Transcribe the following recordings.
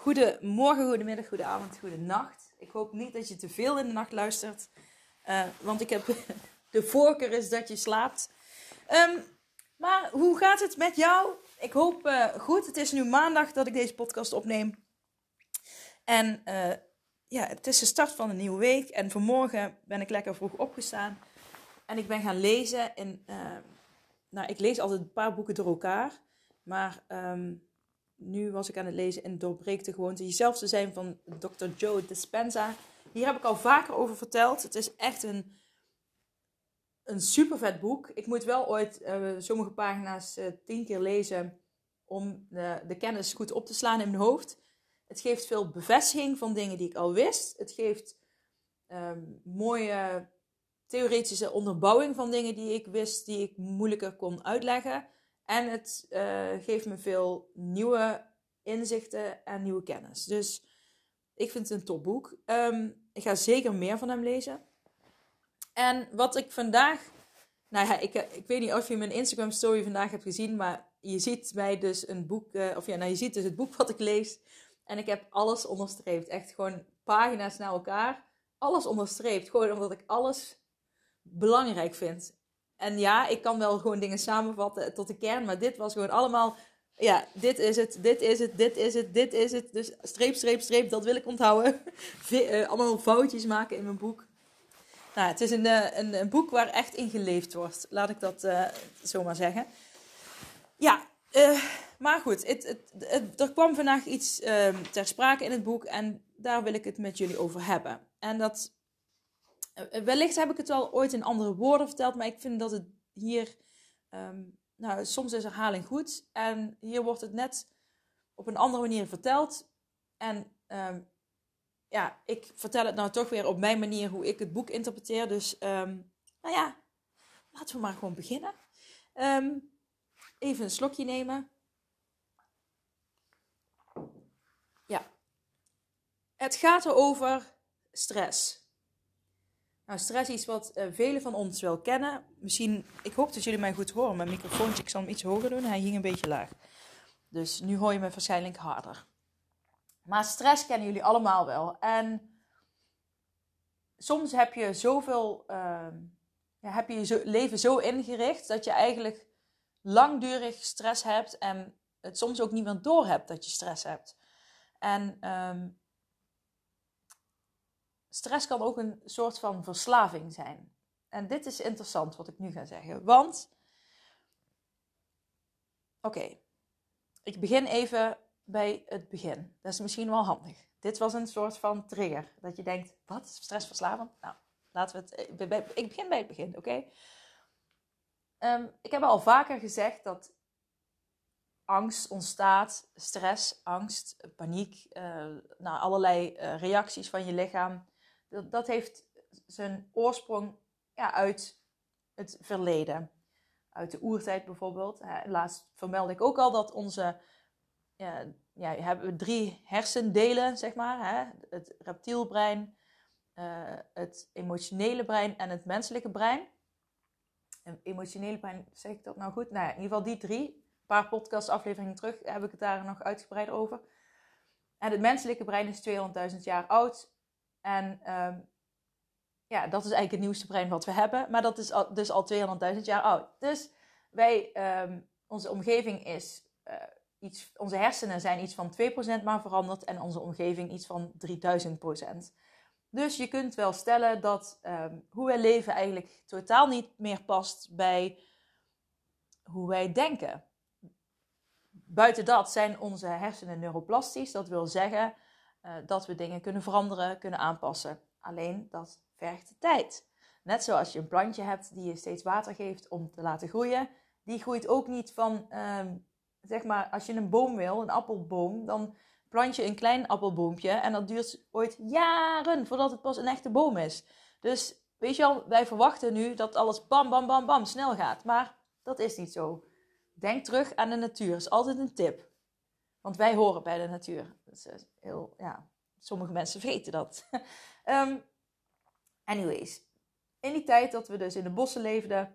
Goedemorgen, goedemiddag, goedenavond, goedenacht. Ik hoop niet dat je te veel in de nacht luistert. Uh, want ik heb de voorkeur is dat je slaapt. Um, maar hoe gaat het met jou? Ik hoop uh, goed. Het is nu maandag dat ik deze podcast opneem. En uh, ja, het is de start van een nieuwe week. En vanmorgen ben ik lekker vroeg opgestaan. En ik ben gaan lezen. In, nou, ik lees altijd een paar boeken door elkaar. Maar um, nu was ik aan het lezen in Doorbreek de Gewoonte jezelf te zijn van Dr. Joe Dispenza. Hier heb ik al vaker over verteld. Het is echt een, een super vet boek. Ik moet wel ooit uh, sommige pagina's uh, tien keer lezen om de, de, kennis goed op te slaan in mijn hoofd. Het geeft veel bevestiging van dingen die ik al wist. Het geeft um, mooie theoretische onderbouwing van dingen die ik wist, die ik moeilijker kon uitleggen. En het uh, geeft me veel nieuwe inzichten en nieuwe kennis. Dus ik vind het een topboek. Um, ik ga zeker meer van hem lezen. En wat ik vandaag. Nou ja, ik, ik weet niet of je mijn Instagram story vandaag hebt gezien, maar je ziet mij dus een boek, uh, of ja, nou je ziet dus het boek wat ik lees. En ik heb alles onderstreept. Echt gewoon pagina's naar elkaar. Alles onderstreept. Gewoon omdat ik alles belangrijk vind. En ja, ik kan wel gewoon dingen samenvatten tot de kern, maar dit was gewoon allemaal, ja, dit is het, dit is het, dit is het, dit is het. Dus streep, streep, streep, dat wil ik onthouden. uh, allemaal foutjes maken in mijn boek. Nou, het is een, uh, een, een, boek waar echt in geleefd wordt, laat ik dat uh, zomaar zeggen. Ja, maar goed, het, het, er kwam vandaag iets ehm, ter sprake in het boek en daar wil ik het met jullie over hebben. En dat eh, wellicht heb ik het wel ooit in andere woorden verteld, maar ik vind dat het hier. Um, nou, soms is herhaling goed. En hier wordt het net op een andere manier verteld. En um, ja, ik vertel het nou toch weer op mijn manier hoe ik het boek interpreteer. Dus um, nou ja, laten we maar gewoon beginnen. even een slokje nemen. Ja. Het gaat erover stress. Nou, stress is iets wat uh, velen van ons wel kennen. Misschien, ik hoop dat jullie mij goed horen. Mijn microfoontje, ik zal hem iets hoger doen. Hij hing een beetje laag. Dus nu hoor je me waarschijnlijk harder. Maar stress kennen jullie allemaal wel. En soms heb je zoveel, uh, ja, heb je je leven zo ingericht dat je eigenlijk langdurig stress hebt en het soms ook niemand door hebt dat je stress hebt. En um, stress kan ook een soort van verslaving zijn. En dit is interessant wat ik nu ga zeggen. Want, oké, ik begin even bij het begin. Dat is misschien wel handig. Dit was een soort van trigger. Dat je denkt, wat is stressverslavend? Nou, laten we het. Eh, ik begin bij het begin, oké? Um, ik heb al vaker gezegd dat angst ontstaat, stress, angst, paniek, uh, nou, allerlei uh, reacties van je lichaam dat, heeft zijn oorsprong ja, uit het verleden. Uit de oertijd bijvoorbeeld. Laatst vermeldde ik ook al dat onze. Ja, ja, hebben we drie hersendelen, zeg maar. Hè? Het reptielbrein, uh, het emotionele brein en het menselijke brein. En emotionele brein, zeg ik dat nou goed? Nou ja, in ieder geval die drie. Een paar podcastafleveringen terug heb ik het daar nog uitgebreid over. En het menselijke brein is 200.000 jaar oud. En um, ja, dat is eigenlijk het nieuwste brein wat we hebben. Maar dat is dus al 200.000 jaar oud. Dus wij, um, onze omgeving is uh, iets, onze hersenen zijn iets van 2% maar veranderd en onze omgeving iets van 3000%. Dus je kunt wel stellen dat um, hoe wij leven eigenlijk totaal niet meer past bij hoe wij denken. Buiten dat zijn onze hersenen neuroplastisch. Dat wil zeggen uh, dat we dingen kunnen veranderen, kunnen aanpassen. Alleen dat vergt tijd. Net zoals je een plantje hebt die je steeds water geeft om te laten groeien. Die groeit ook niet van, ehm, zeg maar, als je een boom wil, een appelboom, dan plant je een klein appelboompje en dat duurt ooit jaren voordat het pas een echte boom is. Dus weet je wel, wij verwachten nu dat alles bam, bam, bam, bam snel gaat. Maar dat is niet zo. Denk terug aan de natuur, is altijd een tip. Want wij horen bij de natuur. Is heel, ja, sommige mensen vergeten dat. um, anyways, in die tijd dat we dus in de bossen leefden,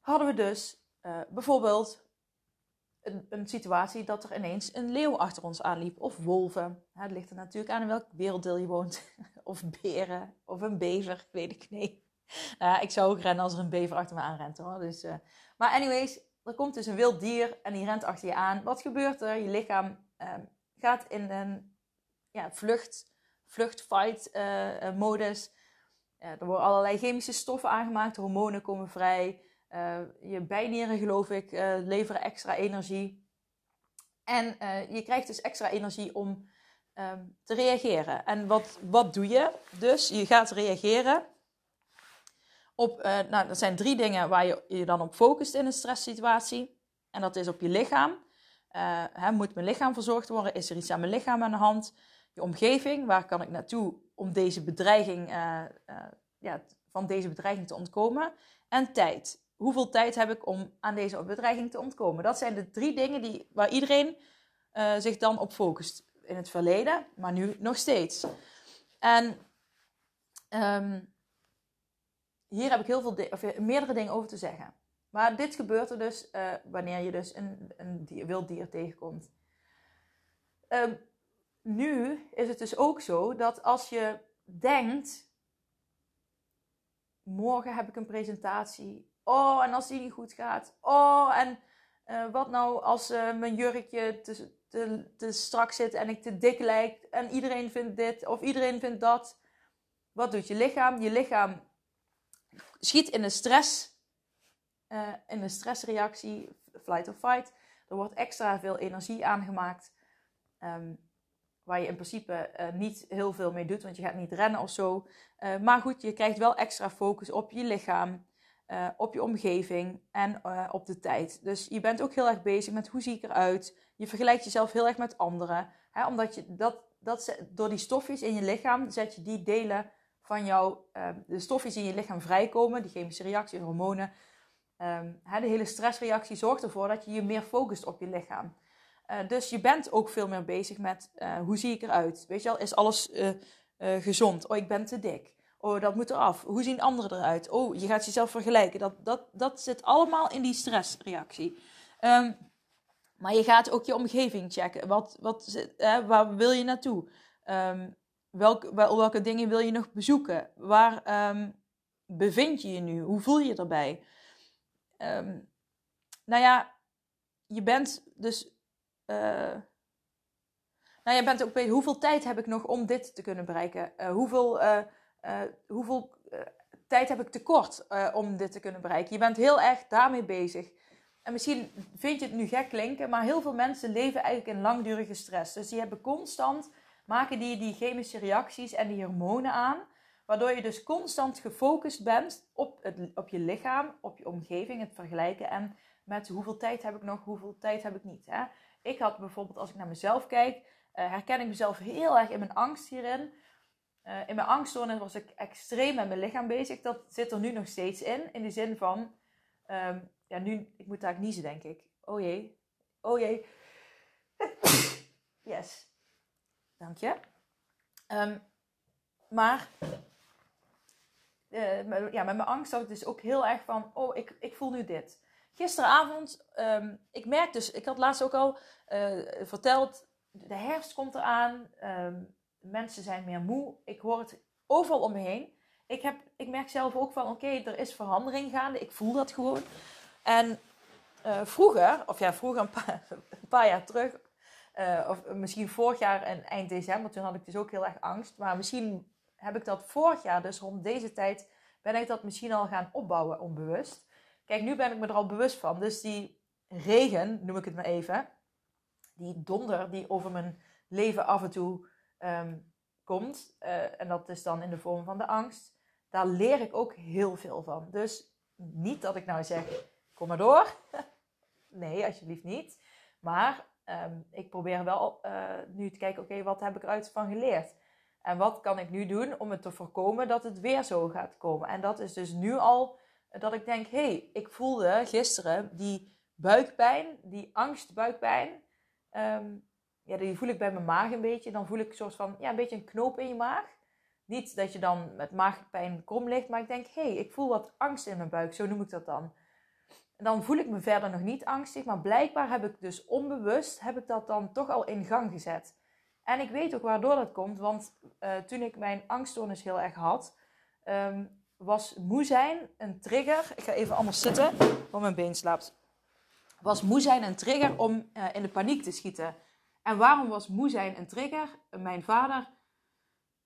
hadden we dus uh, bijvoorbeeld een, een, situatie dat er ineens een leeuw achter ons aanliep. Of wolven. het ligt er natuurlijk aan in welk werelddeel je woont. of beren. Of een bever. Weet ik niet. Nou ik zou ook rennen als er een bever achter me aanrent hoor. Dus, uh... maar anyways, er komt dus een wild dier en die rent achter je aan. Wat gebeurt er? Je lichaam uh, gaat in een ja, vlucht, vlucht-fight uh, modus. er worden allerlei chemische stoffen aangemaakt. Hormonen komen vrij. Je bijnieren, geloof ik, leveren extra energie. En je krijgt dus extra energie om um, te reageren. En wat, wat doe je? Dus je gaat reageren op, nou, dat zijn drie dingen waar je je dan op focust in een stresssituatie. En dat is op je lichaam. Hè, moet mijn lichaam verzorgd worden? Is er iets aan mijn lichaam aan de hand? Je omgeving, waar kan ik naartoe om deze bedreiging, ja, van deze bedreiging te ontkomen? En tijd hoeveel tijd heb ik om aan deze bedreiging te ontkomen? Dat zijn de drie dingen die, waar iedereen uh, zich dan op focust. In het verleden, maar nu nog steeds. En um, hier heb ik heel veel of meerdere dingen over te zeggen. Maar dit gebeurt er dus uh, wanneer je dus een, een dier, wild dier tegenkomt. Um, nu is het dus ook zo dat als je denkt: morgen heb ik een presentatie Oh, en als die niet goed gaat. Oh, en uh, wat nou als mijn jurkje te, te, te strak zit en ik te dik lijk en iedereen vindt dit of iedereen vindt dat. Wat doet je lichaam? Je lichaam schiet in een stress, uh, in een stressreactie, flight or fight. Er wordt extra veel energie aangemaakt. Um, waar je in principe uh, niet heel veel mee doet, want je gaat niet rennen of zo. Uh, maar goed, je krijgt wel extra focus op je lichaam. Op je omgeving en op de tijd. Dus je bent ook heel erg bezig met hoe zie ik eruit. Je vergelijkt jezelf heel erg met anderen. Hè, omdat je dat, dat, door die stofjes in je lichaam zet je die delen van jou, uh, de stofjes in je lichaam vrijkomen, die chemische reacties, hormonen. Um, hè, de hele stressreactie zorgt ervoor dat je je meer focust op je lichaam. dus je bent ook veel meer bezig met hoe zie ik eruit. Weet je wel, is alles gezond? Oh, ik ben te dik. Oh, dat moet eraf. Hoe zien anderen eruit? Oh, je gaat jezelf vergelijken. Dat, dat, dat zit allemaal in die stressreactie. Um, maar je gaat ook je omgeving checken. Wat, wat, eh, waar wil je naartoe? Wel, welke dingen wil je nog bezoeken? Waar um, bevind je je nu? Hoe voel je je erbij? Um, nou ja, je bent dus. Uh, nou, je bent ook bij hoeveel tijd heb ik nog om dit te kunnen bereiken? Uh, hoeveel. Uh, hoeveel tijd heb ik tekort om dit te kunnen bereiken? Je bent heel erg daarmee bezig. En misschien vind je het nu gek klinken, maar heel veel mensen leven eigenlijk in langdurige stress. Dus die hebben constant, maken die die chemische reacties en die hormonen aan. Waardoor je dus constant gefocust bent op, het, op je lichaam, op je omgeving, het vergelijken. En met hoeveel tijd heb ik nog, hoeveel tijd heb ik niet. Hè? Ik had bijvoorbeeld, als ik naar mezelf kijk, herken ik mezelf heel erg in mijn angst hierin. Uh, in mijn angststoornis was ik extreem met mijn lichaam bezig. Dat zit er nu nog steeds in. In de zin van, um, ja, nu, ik moet daar niezen, denk ik. Oh jee. Oh jee. yes. Dank je. Um, maar, uh, ja, met mijn angst had ik dus ook heel erg van, oh, ik, ik voel nu dit. Gisteravond, um, ik merk dus, ik had laatst ook al uh, verteld, de herfst komt eraan. Um, mensen zijn meer moe. Ik hoor het overal om me heen. Ik, heb, ik merk zelf ook van, oké, er is verandering gaande. Ik voel dat gewoon. En uh, vroeger, of ja, vroeger een paar, een paar jaar terug, uh, of misschien vorig jaar en eind december, toen had ik dus ook heel erg angst. Maar misschien heb ik dat vorig jaar, dus rond deze tijd, ben ik dat misschien al gaan opbouwen onbewust. Kijk, nu ben ik me er al bewust van. Dus die regen, noem ik het maar even, die donder die over mijn leven af en toe um, komt, eh, en dat is dan in de vorm van de angst, daar leer ik ook heel veel van. Dus niet dat ik nou zeg, kom maar door. nee, alsjeblieft niet. Maar ehm, ik probeer wel uh, nu te kijken, oké, wat heb ik eruit van geleerd? En wat kan ik nu doen om het te voorkomen dat het weer zo gaat komen? En dat is dus nu al dat ik denk, hé, hey, ik voelde gisteren die buikpijn, die angstbuikpijn. Um, ja, die voel ik bij mijn maag een beetje. Dan voel ik een soort van, ja, een beetje een knoop in je maag. Niet dat je dan met maagpijn krom ligt, maar ik denk, hé, hey, ik voel wat angst in mijn buik. Zo noem ik dat dan. Dan voel ik me verder nog niet angstig, maar blijkbaar heb ik dus onbewust, heb ik dat dan toch al in gang gezet. En ik weet ook waardoor dat komt, want uh, toen ik mijn angststoornis heel erg had, um, was moe zijn een trigger. Ik ga even anders zitten, want mijn been slaapt. Was moe zijn een trigger om uh, in de paniek te schieten. En waarom was moe zijn een trigger? Mijn vader,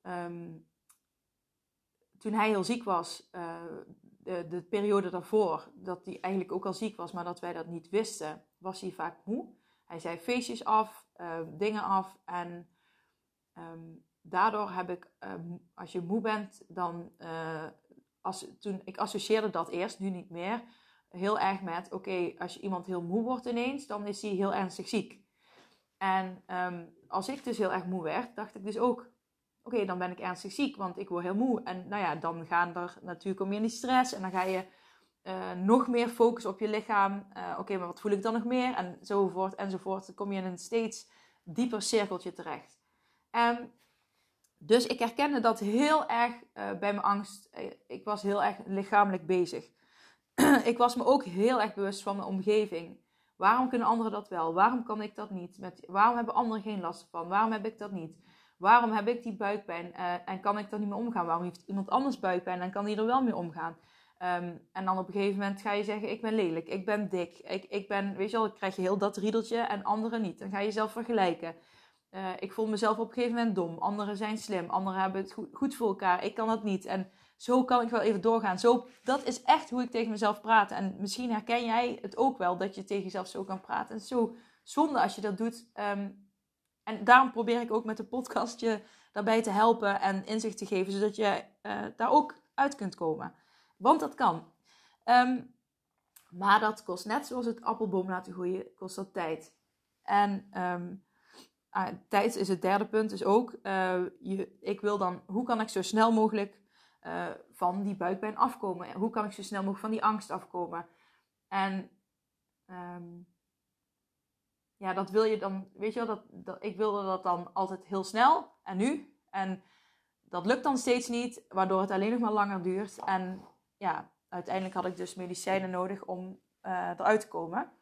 um, toen hij heel ziek was, uh, de, de, periode daarvoor, dat hij eigenlijk ook al ziek was, maar dat wij dat niet wisten, was hij vaak moe. Hij zei feestjes af, uh, dingen af. En um, daardoor heb ik, um, als je moe bent, dan. Uh, als, toen, ik associeerde dat eerst, nu niet meer. Heel erg met: oké, als je iemand heel moe wordt ineens, dan is hij heel ernstig ziek. En als ik dus heel erg moe werd, dacht ik dus ook: oké, dan ben ik ernstig ziek, want ik word heel moe. En nou ja, dan gaan er natuurlijk om meer die stress en dan ga je uh, nog meer focus op je lichaam. Uh, oké, maar wat voel ik dan nog meer? En enzovoort enzovoort. Dan kom je in een steeds dieper cirkeltje terecht. En dus ik herkende dat heel erg uh, bij mijn angst. Ik was heel erg lichamelijk bezig. ik was me ook heel erg bewust van mijn omgeving. Waarom kunnen anderen dat wel? Waarom kan ik dat niet? Met, waarom hebben anderen geen last van? Waarom heb ik dat niet? Waarom heb ik die buikpijn uh, en kan ik er niet mee omgaan? Waarom heeft iemand anders buikpijn en kan die er wel mee omgaan? Um, en dan op een gegeven moment ga je zeggen: Ik ben lelijk, ik ben dik, ik, ik ben, weet je wel, dan krijg je heel dat riedeltje en anderen niet. Dan ga je jezelf vergelijken. Uh, ik voel mezelf op een gegeven moment dom. Anderen zijn slim, anderen hebben het goed, voor elkaar. Ik kan dat niet. En zo kan ik wel even doorgaan. Zo, dat is echt hoe ik tegen mezelf praat. En misschien herken jij het ook wel dat je tegen jezelf zo kan praten. En zo zonde als je dat doet. Um, en daarom probeer ik ook met de podcast je daarbij te helpen en inzicht te geven, zodat je uh, daar ook uit kunt komen. Want dat kan. Um, maar dat kost net zoals het appelboom laten groeien, kost dat tijd. En um, tijd is het derde punt, dus ook, uh, je, ik wil dan, hoe kan ik zo snel mogelijk uh, van die buikpijn afkomen? Hoe kan ik zo snel mogelijk van die angst afkomen? En um, ja, dat wil je dan, weet je wel, dat, ik wilde dat dan altijd heel snel en nu. En dat lukt dan steeds niet, waardoor het alleen nog maar langer duurt. En ja, uiteindelijk had ik dus medicijnen nodig om uh, eruit te komen.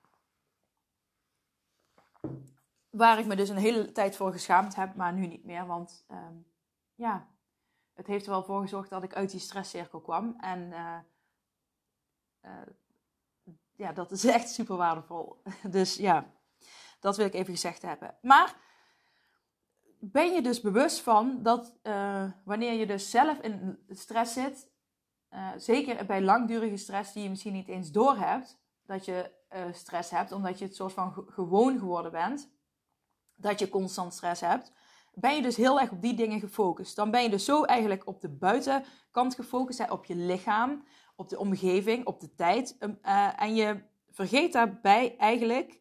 Waar ik me dus een hele tijd voor geschaamd heb, maar nu niet meer. Want um, ja, het heeft er wel voor gezorgd dat ik uit die stresscirkel kwam. En uh, uh, ja, dat is echt super waardevol. Dus ja, dat wil ik even gezegd hebben. Maar ben je dus bewust van dat uh, wanneer je dus zelf in stress zit, uh, zeker bij langdurige stress die je misschien niet eens doorhebt, dat je uh, stress hebt omdat je het soort van gewoon geworden bent, dat je constant stress hebt, ben je dus heel erg op die dingen gefocust. Dan ben je dus zo eigenlijk op de buitenkant gefocust, hè, op je lichaam, op de omgeving, op de tijd. en je vergeet daarbij eigenlijk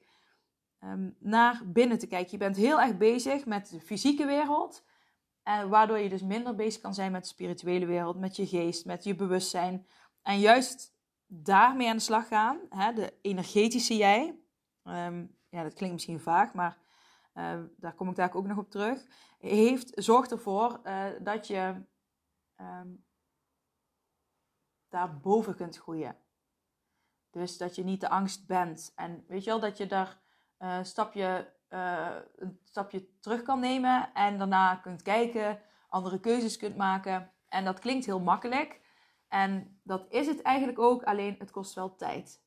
um, naar binnen te kijken. Je bent heel erg bezig met de fysieke wereld. En waardoor je dus minder bezig kan zijn met de spirituele wereld, met je geest, met je bewustzijn. En juist daarmee aan de slag gaan, hè, de energetische jij. Um, ja, dat klinkt misschien vaag, maar uh, daar kom ik daar ook nog op terug. Heeft, zorgt ervoor uh, dat je um, daarboven kunt groeien. Dus dat je niet de angst bent. En weet je wel, dat je daar uh, stapje, uh, een stapje terug kan nemen en daarna kunt kijken, andere keuzes kunt maken. En dat klinkt heel makkelijk. En dat is het eigenlijk ook, alleen het kost wel tijd.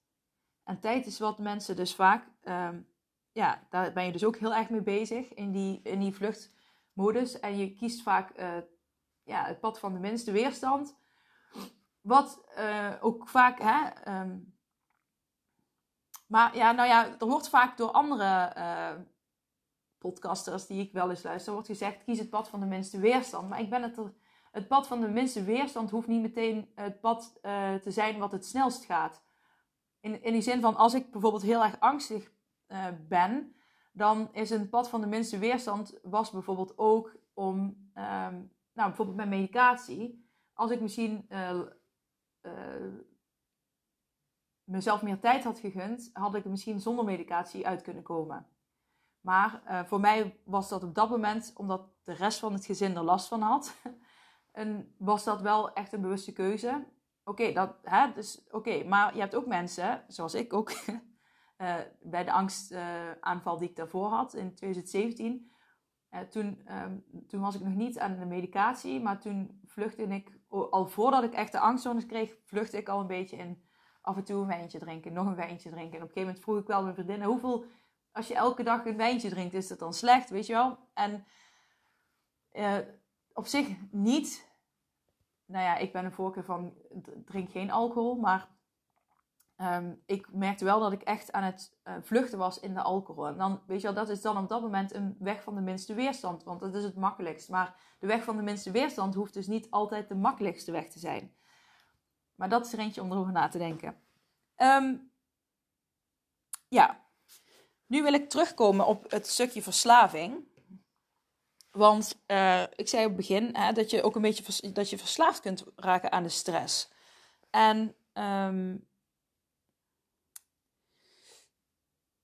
En tijd is wat mensen dus vaak, um, ja, daar ben je dus ook heel erg mee bezig in die, in die vluchtmodus. En je kiest vaak uh, ja, het pad van de minste weerstand. Wat ook vaak hè, um, maar ja, nou ja, er wordt vaak door andere uh, podcasters die ik wel eens luister, wordt gezegd: kies het pad van de minste weerstand. Maar ik ben het er. Het pad van de minste weerstand hoeft niet meteen het pad uh, te zijn wat het snelst gaat. In, in die zin van als ik bijvoorbeeld heel erg angstig uh, ben, dan is een pad van de minste weerstand was bijvoorbeeld ook om, um, nou bijvoorbeeld met medicatie, als ik misschien mezelf meer tijd had gegund, had ik er misschien zonder medicatie uit kunnen komen. Maar uh, voor mij was dat op dat moment, omdat de rest van het gezin er last van had, en was dat wel echt een bewuste keuze. Oké, dat, hè, dus oké, maar je hebt ook mensen, zoals ik ook, uh, bij de angstaanval uh, die ik daarvoor had in 2017. toen, um, toen was ik nog niet aan de medicatie, maar toen vluchtte ik, al voordat ik echt de angstzones kreeg, vluchtte ik al een beetje in af en toe een wijntje drinken, nog een wijntje drinken. En op een gegeven moment vroeg ik wel mijn vriendinnen, hoeveel, als je elke dag een wijntje drinkt, is dat dan slecht, weet je wel? En uh, op zich niet. Nou ja, ik ben een voorkeur van, drink geen alcohol, maar um, ik merkte wel dat ik echt aan het uh, vluchten was in de alcohol. En dan, weet je wel, dat is dan op dat moment een weg van de minste weerstand, want dat is het makkelijkst. Maar de weg van de minste weerstand hoeft dus niet altijd de makkelijkste weg te zijn. Maar dat is er eentje om erover na te denken. Um, ja, nu wil ik terugkomen op het stukje verslaving. Want uh, ik zei op het begin hè, dat je ook een beetje dat je verslaafd kunt raken aan de stress. En um,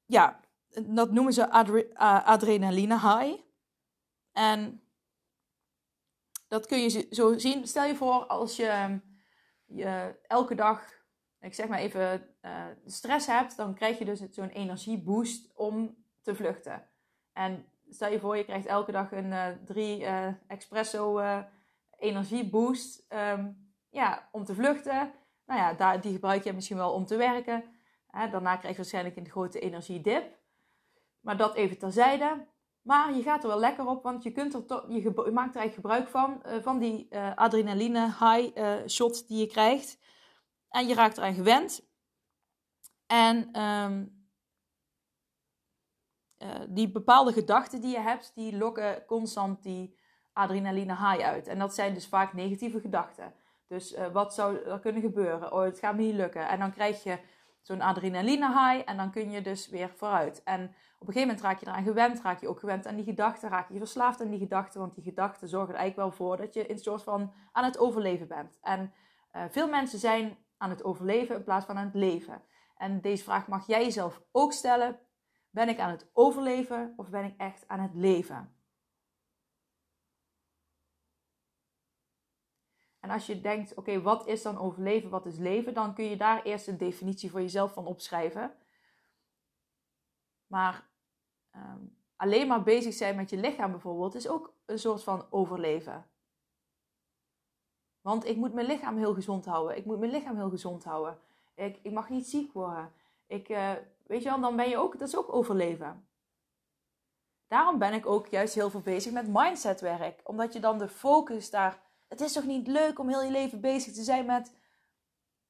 ja, dat noemen ze adre adrenaline high. En dat kun je zo zien. Stel je voor als je je elke dag, ik zeg maar even, uh, stress hebt, dan krijg je dus zo'n energieboost om te vluchten. En stel je voor, je krijgt elke dag een uh, drie uh, espresso energieboost um, ja, om te vluchten. Nou ja, daar, die gebruik je misschien wel om te werken. Hè, daarna krijg je waarschijnlijk een grote energiedip. Maar dat even terzijde. Maar je gaat er wel lekker op, want je, kunt er je, maakt er eigenlijk gebruik van, uh, van die uh, adrenaline high uh, shot die je krijgt. En je raakt eraan gewend. En um, die bepaalde gedachten die je hebt, die lokken constant die adrenaline high uit. En dat zijn dus vaak negatieve gedachten. Dus wat zou er kunnen gebeuren? Oh, het gaat me niet lukken. En dan krijg je zo'n adrenaline high en dan kun je dus weer vooruit. En op een gegeven moment raak je eraan gewend, raak je ook gewend aan die gedachten, raak je verslaafd aan die gedachten, want die gedachten zorgen er eigenlijk wel voor dat je in soort van aan het overleven bent. En uh, veel mensen zijn aan het overleven in plaats van aan het leven. En deze vraag mag jij jezelf ook stellen. Ben ik aan het overleven of ben ik echt aan het leven? En als je denkt, oké, wat is dan overleven, wat is leven, dan kun je daar eerst een definitie voor jezelf van opschrijven. Maar um, alleen maar bezig zijn met je lichaam bijvoorbeeld is ook een soort van overleven. Want ik moet mijn lichaam heel gezond houden. Ik moet mijn lichaam heel gezond houden. Ik, ik mag niet ziek worden. Ik, uh, weet je wel, dan ben je ook, dat is ook overleven. Daarom ben ik ook juist heel veel bezig met mindsetwerk. Omdat je dan de focus daar het is toch niet leuk om heel je leven bezig te zijn met: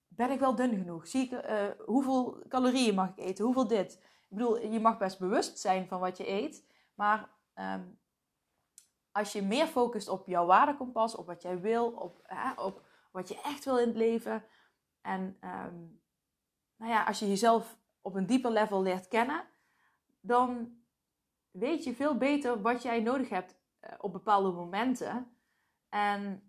ben ik wel dun genoeg? Zie ik, uh, hoeveel calorieën mag ik eten? Hoeveel dit? Ik bedoel, je mag best bewust zijn van wat je eet, maar um, als je meer focust op jouw waardekompas, op wat jij wil, op, op wat je echt wil in het leven, en um, nou ja, als je jezelf op een dieper level leert kennen, dan weet je veel beter wat jij nodig hebt uh, op bepaalde momenten. En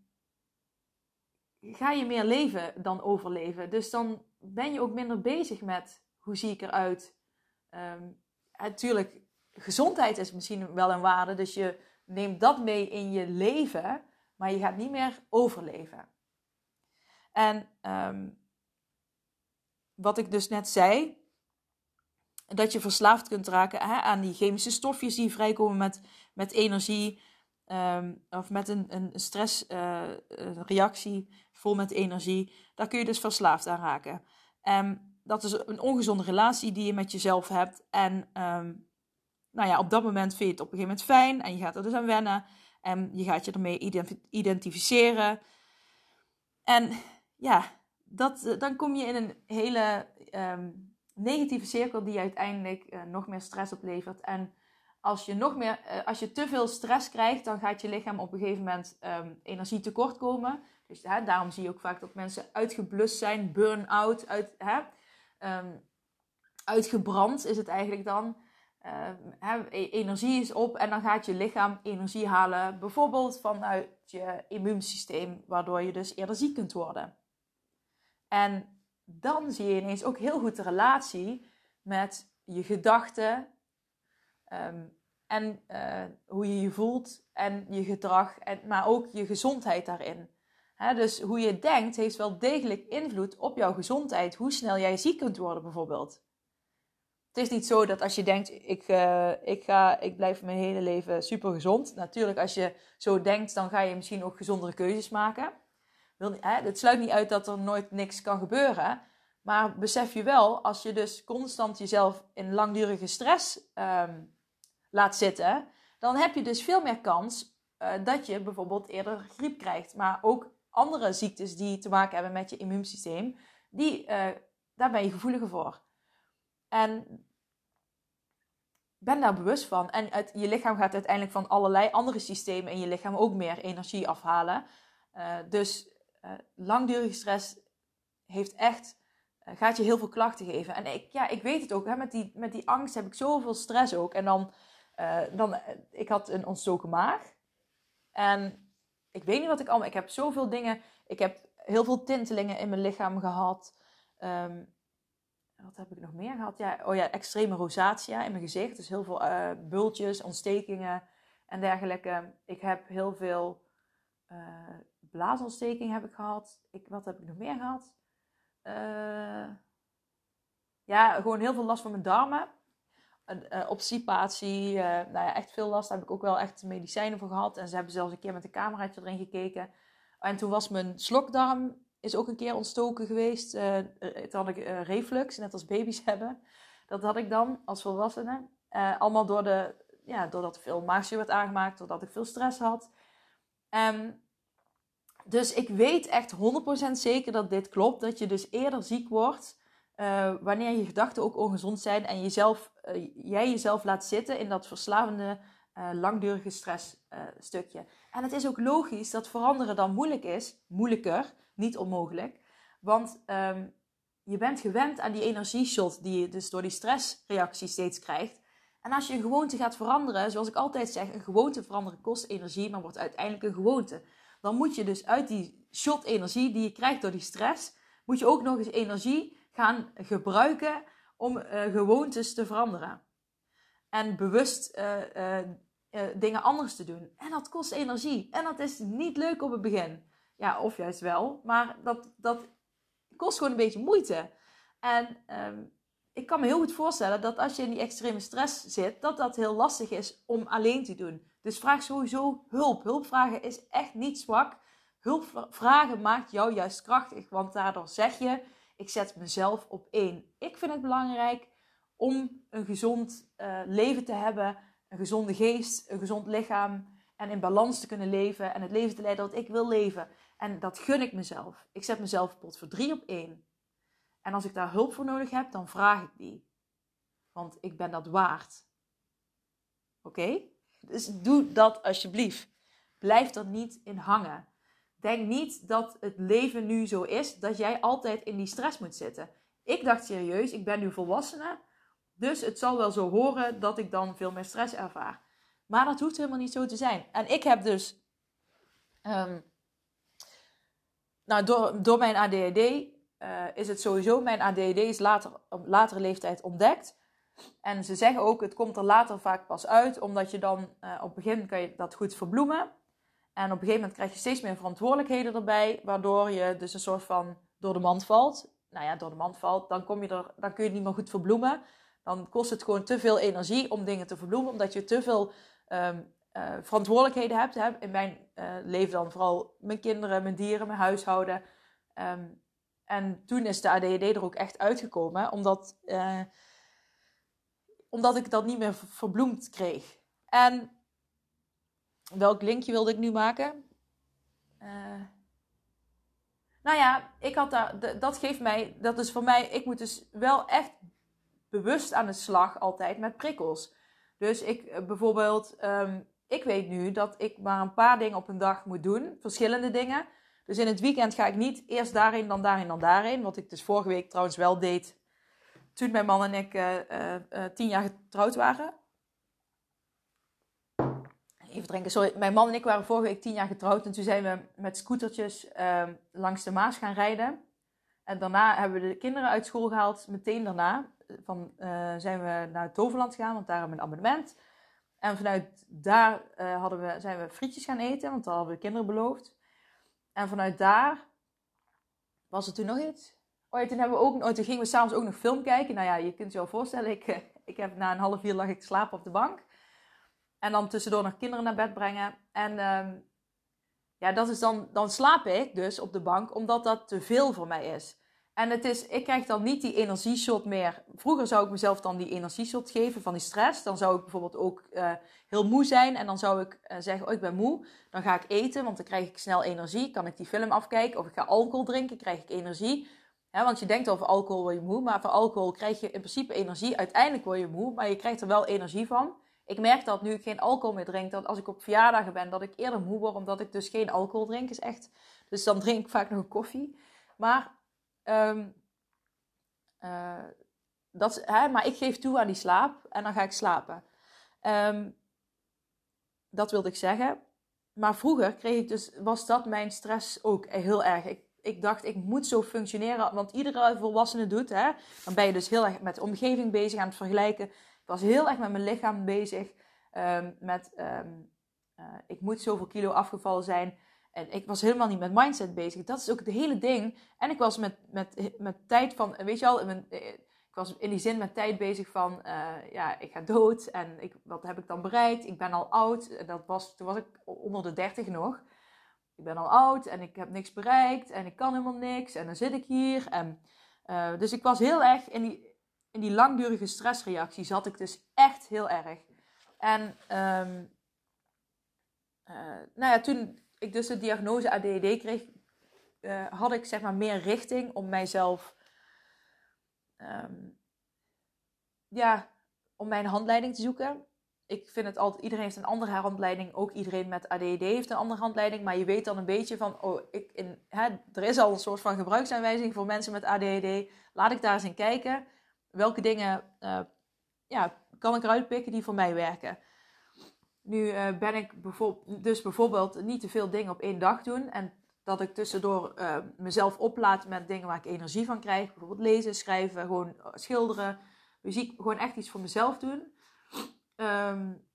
ga je meer leven dan overleven. Dus dan ben je ook minder bezig met hoe zie ik eruit. Um, natuurlijk, gezondheid is misschien wel een waarde. Dus je neemt dat mee in je leven. Maar je gaat niet meer overleven. En um, wat ik dus net zei. Dat je verslaafd kunt raken aan die chemische stofjes die vrijkomen met, met energie. Um, of met een, een stressreactie uh, vol met energie, daar kun je dus verslaafd aan raken. Um, dat is een ongezonde relatie die je met jezelf hebt. En um, nou ja, op dat moment vind je het op een gegeven moment fijn en je gaat er dus aan wennen. En je gaat je ermee identificeren. En ja, dat, dan kom je in een hele negatieve cirkel die uiteindelijk uh, nog meer stress oplevert. En als je nog meer, als je te veel stress krijgt, dan gaat je lichaam op een gegeven moment um, energie tekort komen. Dus hè, daarom zie je ook vaak dat mensen uitgeblust zijn, burn-out, uit, hè, um, uitgebrand is het eigenlijk dan. Uh, energie is op en dan gaat je lichaam energie halen, bijvoorbeeld vanuit je immuunsysteem, waardoor je dus eerder ziek kunt worden. En dan zie je ineens ook heel goed de relatie met je gedachten en uh, hoe je je voelt en je gedrag, en, maar ook je gezondheid daarin. dus hoe je denkt heeft wel degelijk invloed op jouw gezondheid, hoe snel jij ziek kunt worden bijvoorbeeld. Het is niet zo dat als je denkt, ik, uh, ik, ga, ik blijf mijn hele leven super gezond. Natuurlijk, als je zo denkt, dan ga je misschien ook gezondere keuzes maken. Het sluit niet uit dat er nooit niks kan gebeuren. Maar besef je wel, als je dus constant jezelf in langdurige stress um, laat zitten, dan heb je dus veel meer kans uh, dat je bijvoorbeeld eerder griep krijgt. Maar ook andere ziektes die te maken hebben met je immuunsysteem, die, uh, daar ben je gevoeliger voor. En ben daar bewust van. En je lichaam gaat uiteindelijk van allerlei andere systemen in je lichaam ook meer energie afhalen. Uh, dus langdurige stress heeft echt, gaat je heel veel klachten geven. En ik, ja, ik weet het ook, hè, met, die, met die angst heb ik zoveel stress ook. En dan, dan ik had een ontstoken maag. En ik weet niet wat ik allemaal, ik heb zoveel dingen, ik heb heel veel tintelingen in mijn lichaam gehad. Um, wat heb ik nog meer gehad? Ja, oh ja, extreme rosatia in mijn gezicht. Dus heel veel uh, bultjes, ontstekingen en dergelijke. Ik heb heel veel uh, blaasontsteking heb ik gehad. Ik, wat heb ik nog meer gehad? Ja, gewoon heel veel last van mijn darmen. Uh, obstipatie, nou ja, echt veel last. Daar heb ik ook wel echt medicijnen voor gehad. En ze hebben zelfs een keer met een cameraatje erin gekeken. En toen was mijn slokdarm is ook een keer ontstoken geweest. Uh, toen had ik reflux, net als baby's hebben. Dat had ik dan als volwassene. Allemaal door de, ja, doordat veel maagzuur werd aangemaakt, doordat ik veel stress had. Um, dus ik weet echt 100% zeker dat dit klopt. Dat je dus eerder ziek wordt wanneer je gedachten ook ongezond zijn en jezelf, jij jezelf laat zitten in dat verslavende, langdurige stressstukje. en het is ook logisch dat veranderen dan moeilijk is, moeilijker niet onmogelijk. Want um, je bent gewend aan die energieshot die je dus door die stressreactie steeds krijgt. En als je een gewoonte gaat veranderen, zoals ik altijd zeg, een gewoonte veranderen kost energie, maar wordt uiteindelijk een gewoonte. Dan moet je dus uit die shot energie die je krijgt door die stress, moet je ook nog eens energie gaan gebruiken om uh, gewoontes te veranderen. En bewust uh, uh, dingen anders te doen. En dat kost energie. En dat is niet leuk op het begin. Ja, of juist wel. Maar dat, dat kost gewoon een beetje moeite. En um, ik kan me heel goed voorstellen dat als je in die extreme stress zit, dat dat heel lastig is om alleen te doen. Dus vraag sowieso hulp. Hulp vragen is echt niet zwak. Hulp vragen maakt jou juist krachtig. Want daardoor zeg je, ik zet mezelf op één. Ik vind het belangrijk om een gezond uh, leven te hebben. Een gezonde geest, een gezond lichaam. En in balans te kunnen leven. En het leven te leiden dat ik wil leven. En dat gun ik mezelf. Ik zet mezelf pot voor drie op één. En als ik daar hulp voor nodig heb, dan vraag ik die. Want ik ben dat waard. Oké? Dus doe dat alsjeblieft. Blijf er niet in hangen. Denk niet dat het leven nu zo is dat jij altijd in die stress moet zitten. Ik dacht serieus, ik ben nu volwassene, dus het zal wel zo horen dat ik dan veel meer stress ervaar. Maar dat hoeft helemaal niet zo te zijn. En ik heb dus um, nou, door, door mijn ADHD uh, is het sowieso, mijn ADHD is later, op latere leeftijd ontdekt. En ze zeggen ook, het komt er later vaak pas uit, omdat je dan uh, op het begin kan je dat goed verbloemen. En op een gegeven moment krijg je steeds meer verantwoordelijkheden erbij, waardoor je dus een soort van door de mand valt. Nou ja, door de mand valt, dan, kom je er, dan kun je het niet meer goed verbloemen. Dan kost het gewoon te veel energie om dingen te verbloemen, omdat je te veel um, uh, verantwoordelijkheden hebt. Hè. In mijn uh, leven dan vooral mijn kinderen, mijn dieren, mijn huishouden. Um, en toen is de ADHD er ook echt uitgekomen, omdat, uh, omdat ik dat niet meer verbloemd kreeg. En welk linkje wilde ik nu maken? nou ja, ik had daar, dat geeft mij, dat is voor mij, ik moet dus wel echt bewust aan de slag altijd met prikkels. Dus ik bijvoorbeeld, ehm, ik weet nu dat ik maar een paar dingen op een dag moet doen. Verschillende dingen. Dus in het weekend ga ik niet eerst daarheen, dan daarheen, dan daarheen. Wat ik dus vorige week trouwens wel deed. Toen mijn man en ik tien jaar getrouwd waren even drinken. Sorry, mijn man en ik waren vorige week tien jaar getrouwd. En toen zijn we met scootertjes uh, langs de Maas gaan rijden. En daarna hebben we de kinderen uit school gehaald. Meteen daarna van, uh, zijn we naar het Toverland gegaan, want daar hebben we een abonnement. En vanuit daar uh, hadden we, zijn we frietjes gaan eten, want dat hadden we de kinderen beloofd. En vanuit daar was er toen nog iets. Oh toen, hebben we ook, oh, toen gingen we s'avonds ook nog film kijken. Nou ja, je kunt je wel voorstellen, ik, eh, ik heb na een half uur lag ik slapen op de bank. En dan tussendoor nog kinderen naar bed brengen. En um, ja, dat is dan, dan slaap ik dus op de bank, omdat dat te veel voor mij is. En het is, ik krijg dan niet die energieshot meer. Vroeger zou ik mezelf dan die energieshot geven van die stress. Dan zou ik bijvoorbeeld ook uh, heel moe zijn. En dan zou ik uh, zeggen, oh ik ben moe. Dan ga ik eten, want dan krijg ik snel energie. Kan ik die film afkijken. Of ik ga alcohol drinken, krijg ik energie. Want je denkt over alcohol word je moe. Maar voor alcohol krijg je in principe energie. Uiteindelijk word je moe, maar je krijgt er wel energie van. Ik merk dat nu ik geen alcohol meer drink, dat als ik op verjaardagen ben, dat ik eerder moe word, omdat ik dus geen alcohol drink. Is echt, dus dan drink ik vaak nog een koffie. Maar, um, uh, dat, hè, maar ik geef toe aan die slaap en dan ga ik slapen. Um, dat wilde ik zeggen. Maar vroeger kreeg ik dus, was dat mijn stress ook heel erg. Ik, ik dacht, ik moet zo functioneren, want iedere volwassene doet. Hè, dan ben je dus heel erg met de omgeving bezig aan het vergelijken was heel erg met mijn lichaam bezig. Um, met, um, uh, ik moet zoveel kilo afgevallen zijn. En ik was helemaal niet met mindset bezig. Dat is ook het hele ding. En ik was met, met, met tijd van, weet je al, mijn, eh, ik was in die zin met tijd bezig van, uh, ja, ik ga dood. En ik, wat heb ik dan bereikt? Ik ben al oud. Dat was, toen was ik onder de 30 nog. Ik ben al oud en ik heb niks bereikt en ik kan helemaal niks. En dan zit ik hier. En, dus ik was heel erg in die, in die langdurige stressreactie zat ik dus echt heel erg. En um, uh, nou ja, toen ik dus de diagnose ADHD kreeg, uh, had ik zeg maar meer richting om mijzelf, um, ja, om mijn handleiding te zoeken. Ik vind het altijd, iedereen heeft een andere handleiding. Ook iedereen met ADHD heeft een andere handleiding. Maar je weet dan een beetje van, oh, ik hè, er is al een soort van gebruiksaanwijzing voor mensen met ADHD. Laat ik daar eens in kijken welke dingen uh, ja, kan ik eruit pikken die voor mij werken. Nu uh, ben ik bijvoorbeeld, dus bijvoorbeeld niet te veel dingen op één dag doen. En dat ik tussendoor uh, mezelf oplaad met dingen waar ik energie van krijg. Bijvoorbeeld lezen, schrijven, gewoon schilderen, muziek. Gewoon echt iets voor mezelf doen. Um,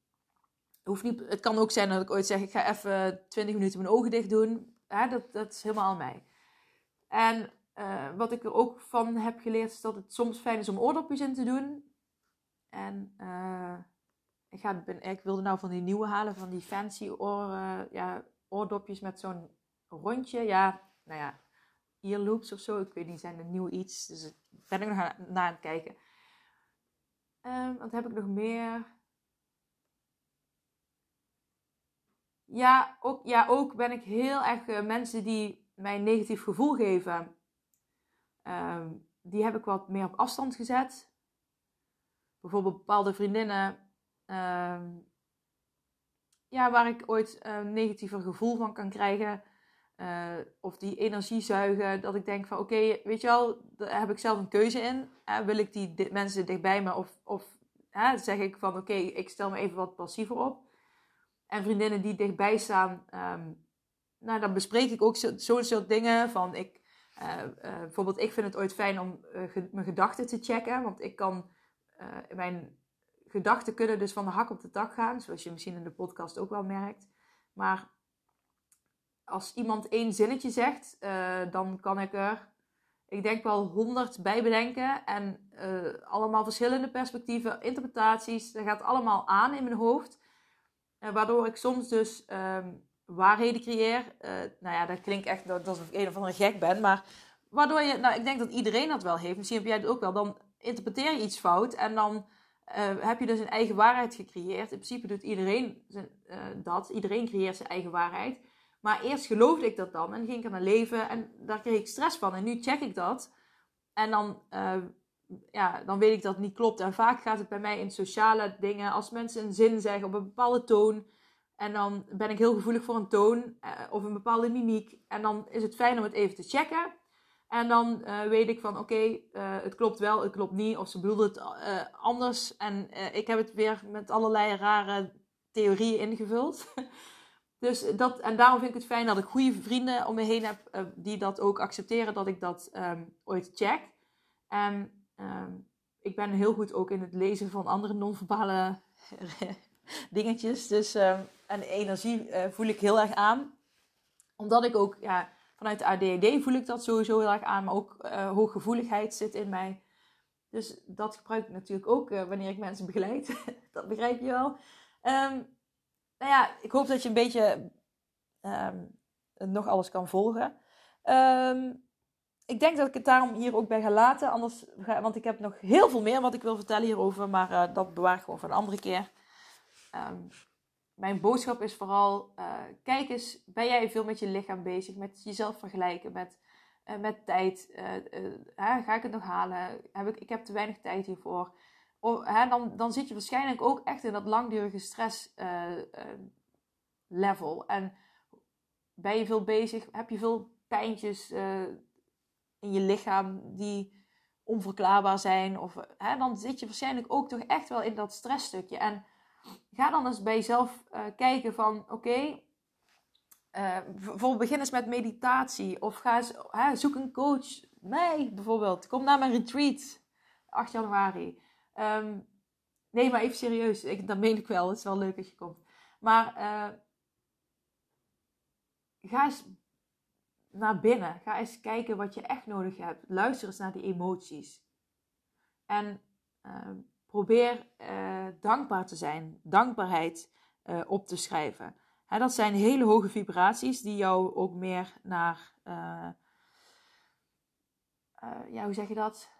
hoeft niet, het kan ook zijn dat ik ooit zeg, ik ga even 20 minuten mijn ogen dicht doen. Dat, dat is helemaal aan mij. En uh, wat ik er ook van heb geleerd is dat het soms fijn is om oordopjes in te doen. En uh, ik, ga, ben, ik wilde nou van die nieuwe halen, van die fancy uh, ja, oordopjes met zo'n rondje. Ja, nou ja, earloops of zo. Ik weet niet, zijn er nieuw iets. Dus ik ben ik nog naar aan het kijken. Um, wat heb ik nog meer? Ja, ook, ja, ook ben ik heel erg mensen die mij een negatief gevoel geven Um, die heb ik wat meer op afstand gezet. Bijvoorbeeld bepaalde vriendinnen. Um, ja, waar ik ooit een negatiever gevoel van kan krijgen. Uh, of die energie zuigen. Dat ik denk van oké, weet je wel, daar heb ik zelf een keuze in. Uh, wil ik die mensen dichtbij me of, of zeg ik van oké, ik stel me even wat passiever op. En vriendinnen die dichtbij staan, um, nou dan bespreek ik ook zo'n zo soort dingen van ik uh, uh, bijvoorbeeld, ik vind het ooit fijn om ge mijn gedachten te checken. Want ik kan, mijn gedachten kunnen dus van de hak op de tak gaan. Zoals je misschien in de podcast ook wel merkt. Maar als iemand één zinnetje zegt, dan kan ik er, ik denk wel honderd bij bedenken. En allemaal verschillende perspectieven, interpretaties. Dat gaat allemaal aan in mijn hoofd. waardoor ik soms dus... Um, waarheden creëer. Uh, nou ja, dat klinkt echt alsof ik een of andere gek ben. Maar waardoor je, nou ik denk dat iedereen dat wel heeft. Misschien heb jij het ook wel. Dan interpreteer je iets fout en dan uh, heb je dus een eigen waarheid gecreëerd. In principe doet iedereen zijn, uh, dat. Iedereen creëert zijn eigen waarheid. Maar eerst geloofde ik dat dan en ging ik aan mijn leven en daar kreeg ik stress van. En nu check ik dat. En dan ja, dan weet ik dat het niet klopt. En vaak gaat het bij mij in sociale dingen. Als mensen een zin zeggen op een bepaalde toon. En dan ben ik heel gevoelig voor een toon eh, of een bepaalde mimiek. En dan is het fijn om het even te checken. En dan uh, weet ik van oké, uh, het klopt wel, het klopt niet. Of ze bedoelde het anders. En ik heb het weer met allerlei rare theorieën ingevuld. dus dat, en daarom vind ik het fijn dat ik goede vrienden om me heen heb die dat ook accepteren dat ik dat um, ooit check. En um, ik ben heel goed ook in het lezen van andere non-verbale dingetjes. Dus um, en energie voel ik heel erg aan. Omdat ik ook, ja, vanuit de ADHD voel ik dat sowieso heel erg aan. Maar ook uh, hooggevoeligheid zit in mij. Dus dat gebruik ik natuurlijk ook uh, wanneer ik mensen begeleid. dat begrijp je wel. Um, nou ja, ik hoop dat je een beetje um, nog alles kan volgen. Um, ik denk dat ik het daarom hier ook bij ga laten. Anders ga, want ik heb nog heel veel meer wat ik wil vertellen hierover. Maar dat bewaar ik gewoon voor een andere keer. Mijn boodschap is vooral: uh, kijk eens, ben jij veel met je lichaam bezig? Met jezelf vergelijken, met, uh, met tijd. ga ik het nog halen? Heb ik, ik heb te weinig tijd hiervoor. Dan, dan zit je waarschijnlijk ook echt in dat langdurige stress level. En ben je veel bezig? Heb je veel pijntjes? in je lichaam die onverklaarbaar zijn. Of, dan zit je waarschijnlijk ook toch echt wel in dat stressstukje. En ga dan eens bij jezelf uh, kijken van oké, uh, bijvoorbeeld begin eens met meditatie. Of ga eens, hè, zoek een coach. Mij bijvoorbeeld. Kom naar mijn retreat. 8 januari. Um, nee, maar even serieus. Ik, dat meen ik wel. Het is wel leuk dat je komt. Maar uh, ga eens naar binnen. Ga eens kijken wat je echt nodig hebt. Luister eens naar die emoties. En uh, probeer uh, dankbaar te zijn. Dankbaarheid uh, op te schrijven. Hè, dat zijn hele hoge vibraties die jou ook meer naar, ja, hoe zeg je dat?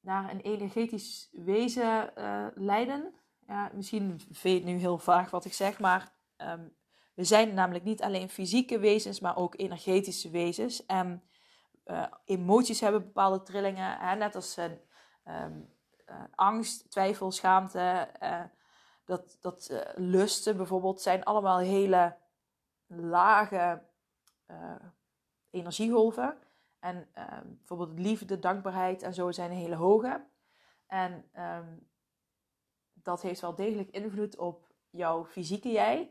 Naar een energetisch wezen leiden. Ja, misschien je nu heel vaag wat ik zeg, maar um, we zijn namelijk niet alleen fysieke wezens, maar ook energetische wezens. En emoties hebben bepaalde trillingen, hè? net als um, angst, twijfel, schaamte, dat, dat lusten bijvoorbeeld, zijn allemaal hele lage energiegolven. En ehm, bijvoorbeeld liefde, dankbaarheid en zo zijn hele hoge. En um, dat heeft wel degelijk invloed op jouw fysieke jij.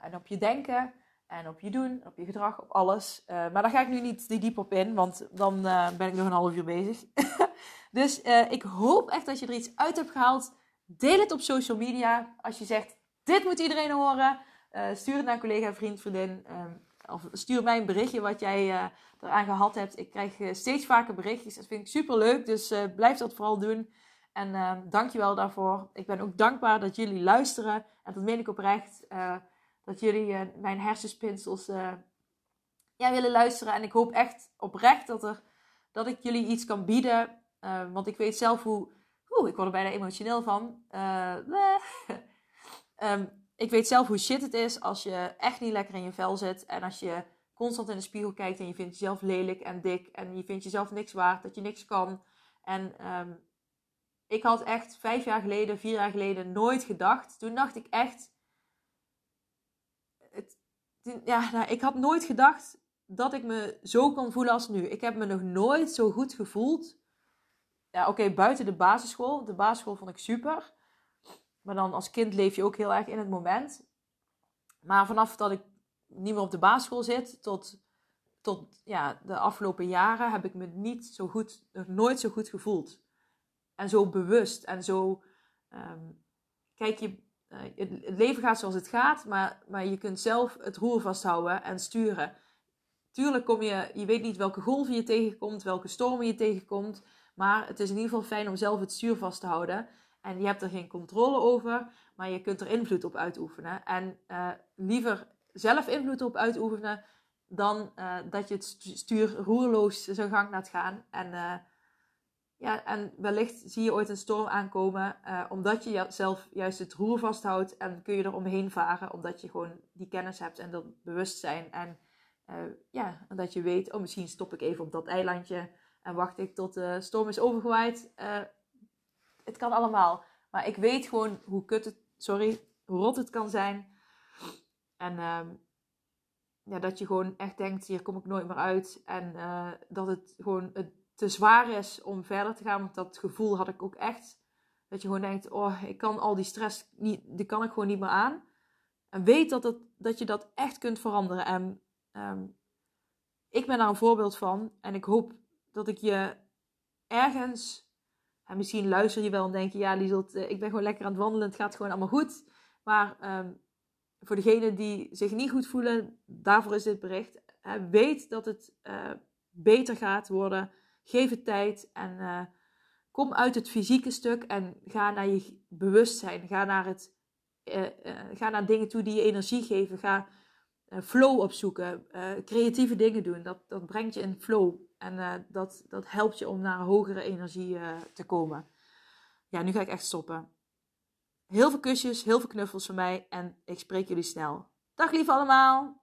En op je denken en op je doen, op je gedrag, op alles. Maar daar ga ik nu niet diep op in, want dan ben ik nog een half uur bezig. dus ik hoop echt dat je er iets uit hebt gehaald. Deel het op social media. Als je zegt, dit moet iedereen horen. stuur het naar een collega, vriend, vriendin. Um, of stuur mij een berichtje wat jij eraan gehad hebt. Ik krijg steeds vaker berichtjes. Dat vind ik super leuk. Dus blijf dat vooral doen. En uh, dankjewel daarvoor. Ik ben ook dankbaar dat jullie luisteren. En dat meen ik oprecht. Uh, dat jullie uh, mijn hersenspinsels uh, willen luisteren. En ik hoop echt oprecht dat, er, dat ik jullie iets kan bieden. Want ik weet zelf hoe... Oeh, ik word er bijna emotioneel van. um, ik weet zelf hoe shit het is als je echt niet lekker in je vel zit. En als je constant in de spiegel kijkt en je vindt jezelf lelijk en dik. En je vindt jezelf niks waard, dat je niks kan. En um, ik had echt vijf jaar geleden, vier jaar geleden nooit gedacht. Toen dacht ik echt. Het, ja, nou, ik had nooit gedacht dat ik me zo kon voelen als nu. Ik heb me nog nooit zo goed gevoeld. Ja, oké, buiten de basisschool. De basisschool vond ik super. Maar dan als kind leef je ook heel erg in het moment. Maar vanaf dat ik niet meer op de basisschool zit tot, tot ja, de afgelopen jaren heb ik me niet zo goed, nooit zo goed gevoeld. En zo bewust en zo. Um, kijk, je, uh, het, leven gaat zoals het gaat, maar, maar je kunt zelf het roer vasthouden en sturen. Tuurlijk kom je, je weet niet welke golven je tegenkomt, welke stormen je tegenkomt. Maar het is in ieder geval fijn om zelf het stuur vast te houden. En je hebt er geen controle over, maar je kunt er invloed op uitoefenen. En uh, liever zelf invloed op uitoefenen dan uh, dat je het stuur roerloos zijn gang laat gaan. En ja, en wellicht zie je ooit een storm aankomen, omdat je zelf juist het roer vasthoudt en kun je er omheen varen, omdat je gewoon die kennis hebt en dat bewustzijn. En ja, dat je weet, oh misschien stop ik even op dat eilandje En wacht ik tot de storm is overgewaaid. Uh, het kan allemaal. Maar ik weet gewoon hoe kut het, sorry, hoe rot het kan zijn. En uh, ja, dat je gewoon echt denkt, hier kom ik nooit meer uit. En uh, dat het gewoon te zwaar is om verder te gaan. Want dat gevoel had ik ook echt. Dat je gewoon denkt, oh, ik kan al die stress niet, die kan ik gewoon niet meer aan. En weet dat, het, dat je dat echt kunt veranderen. En um, ik ben daar een voorbeeld van. En ik hoop dat ik je ergens. En misschien luister je wel en denk je, ja, Lieselt, eh, ik ben gewoon lekker aan het wandelen. Het gaat gewoon allemaal goed. Maar um, voor degenen die zich niet goed voelen, daarvoor is dit bericht. Weet dat het uh, beter gaat worden. Geef het tijd en uh, kom uit het fysieke stuk en ga naar je bewustzijn. Ga naar, het, ga naar dingen toe die je energie geven. Ga flow opzoeken. creatieve dingen doen. Dat, dat brengt je in flow. En dat, dat helpt je om naar hogere energie te komen. Ja, nu ga ik echt stoppen. Heel veel kusjes, heel veel knuffels van mij en ik spreek jullie snel. Dag lief allemaal!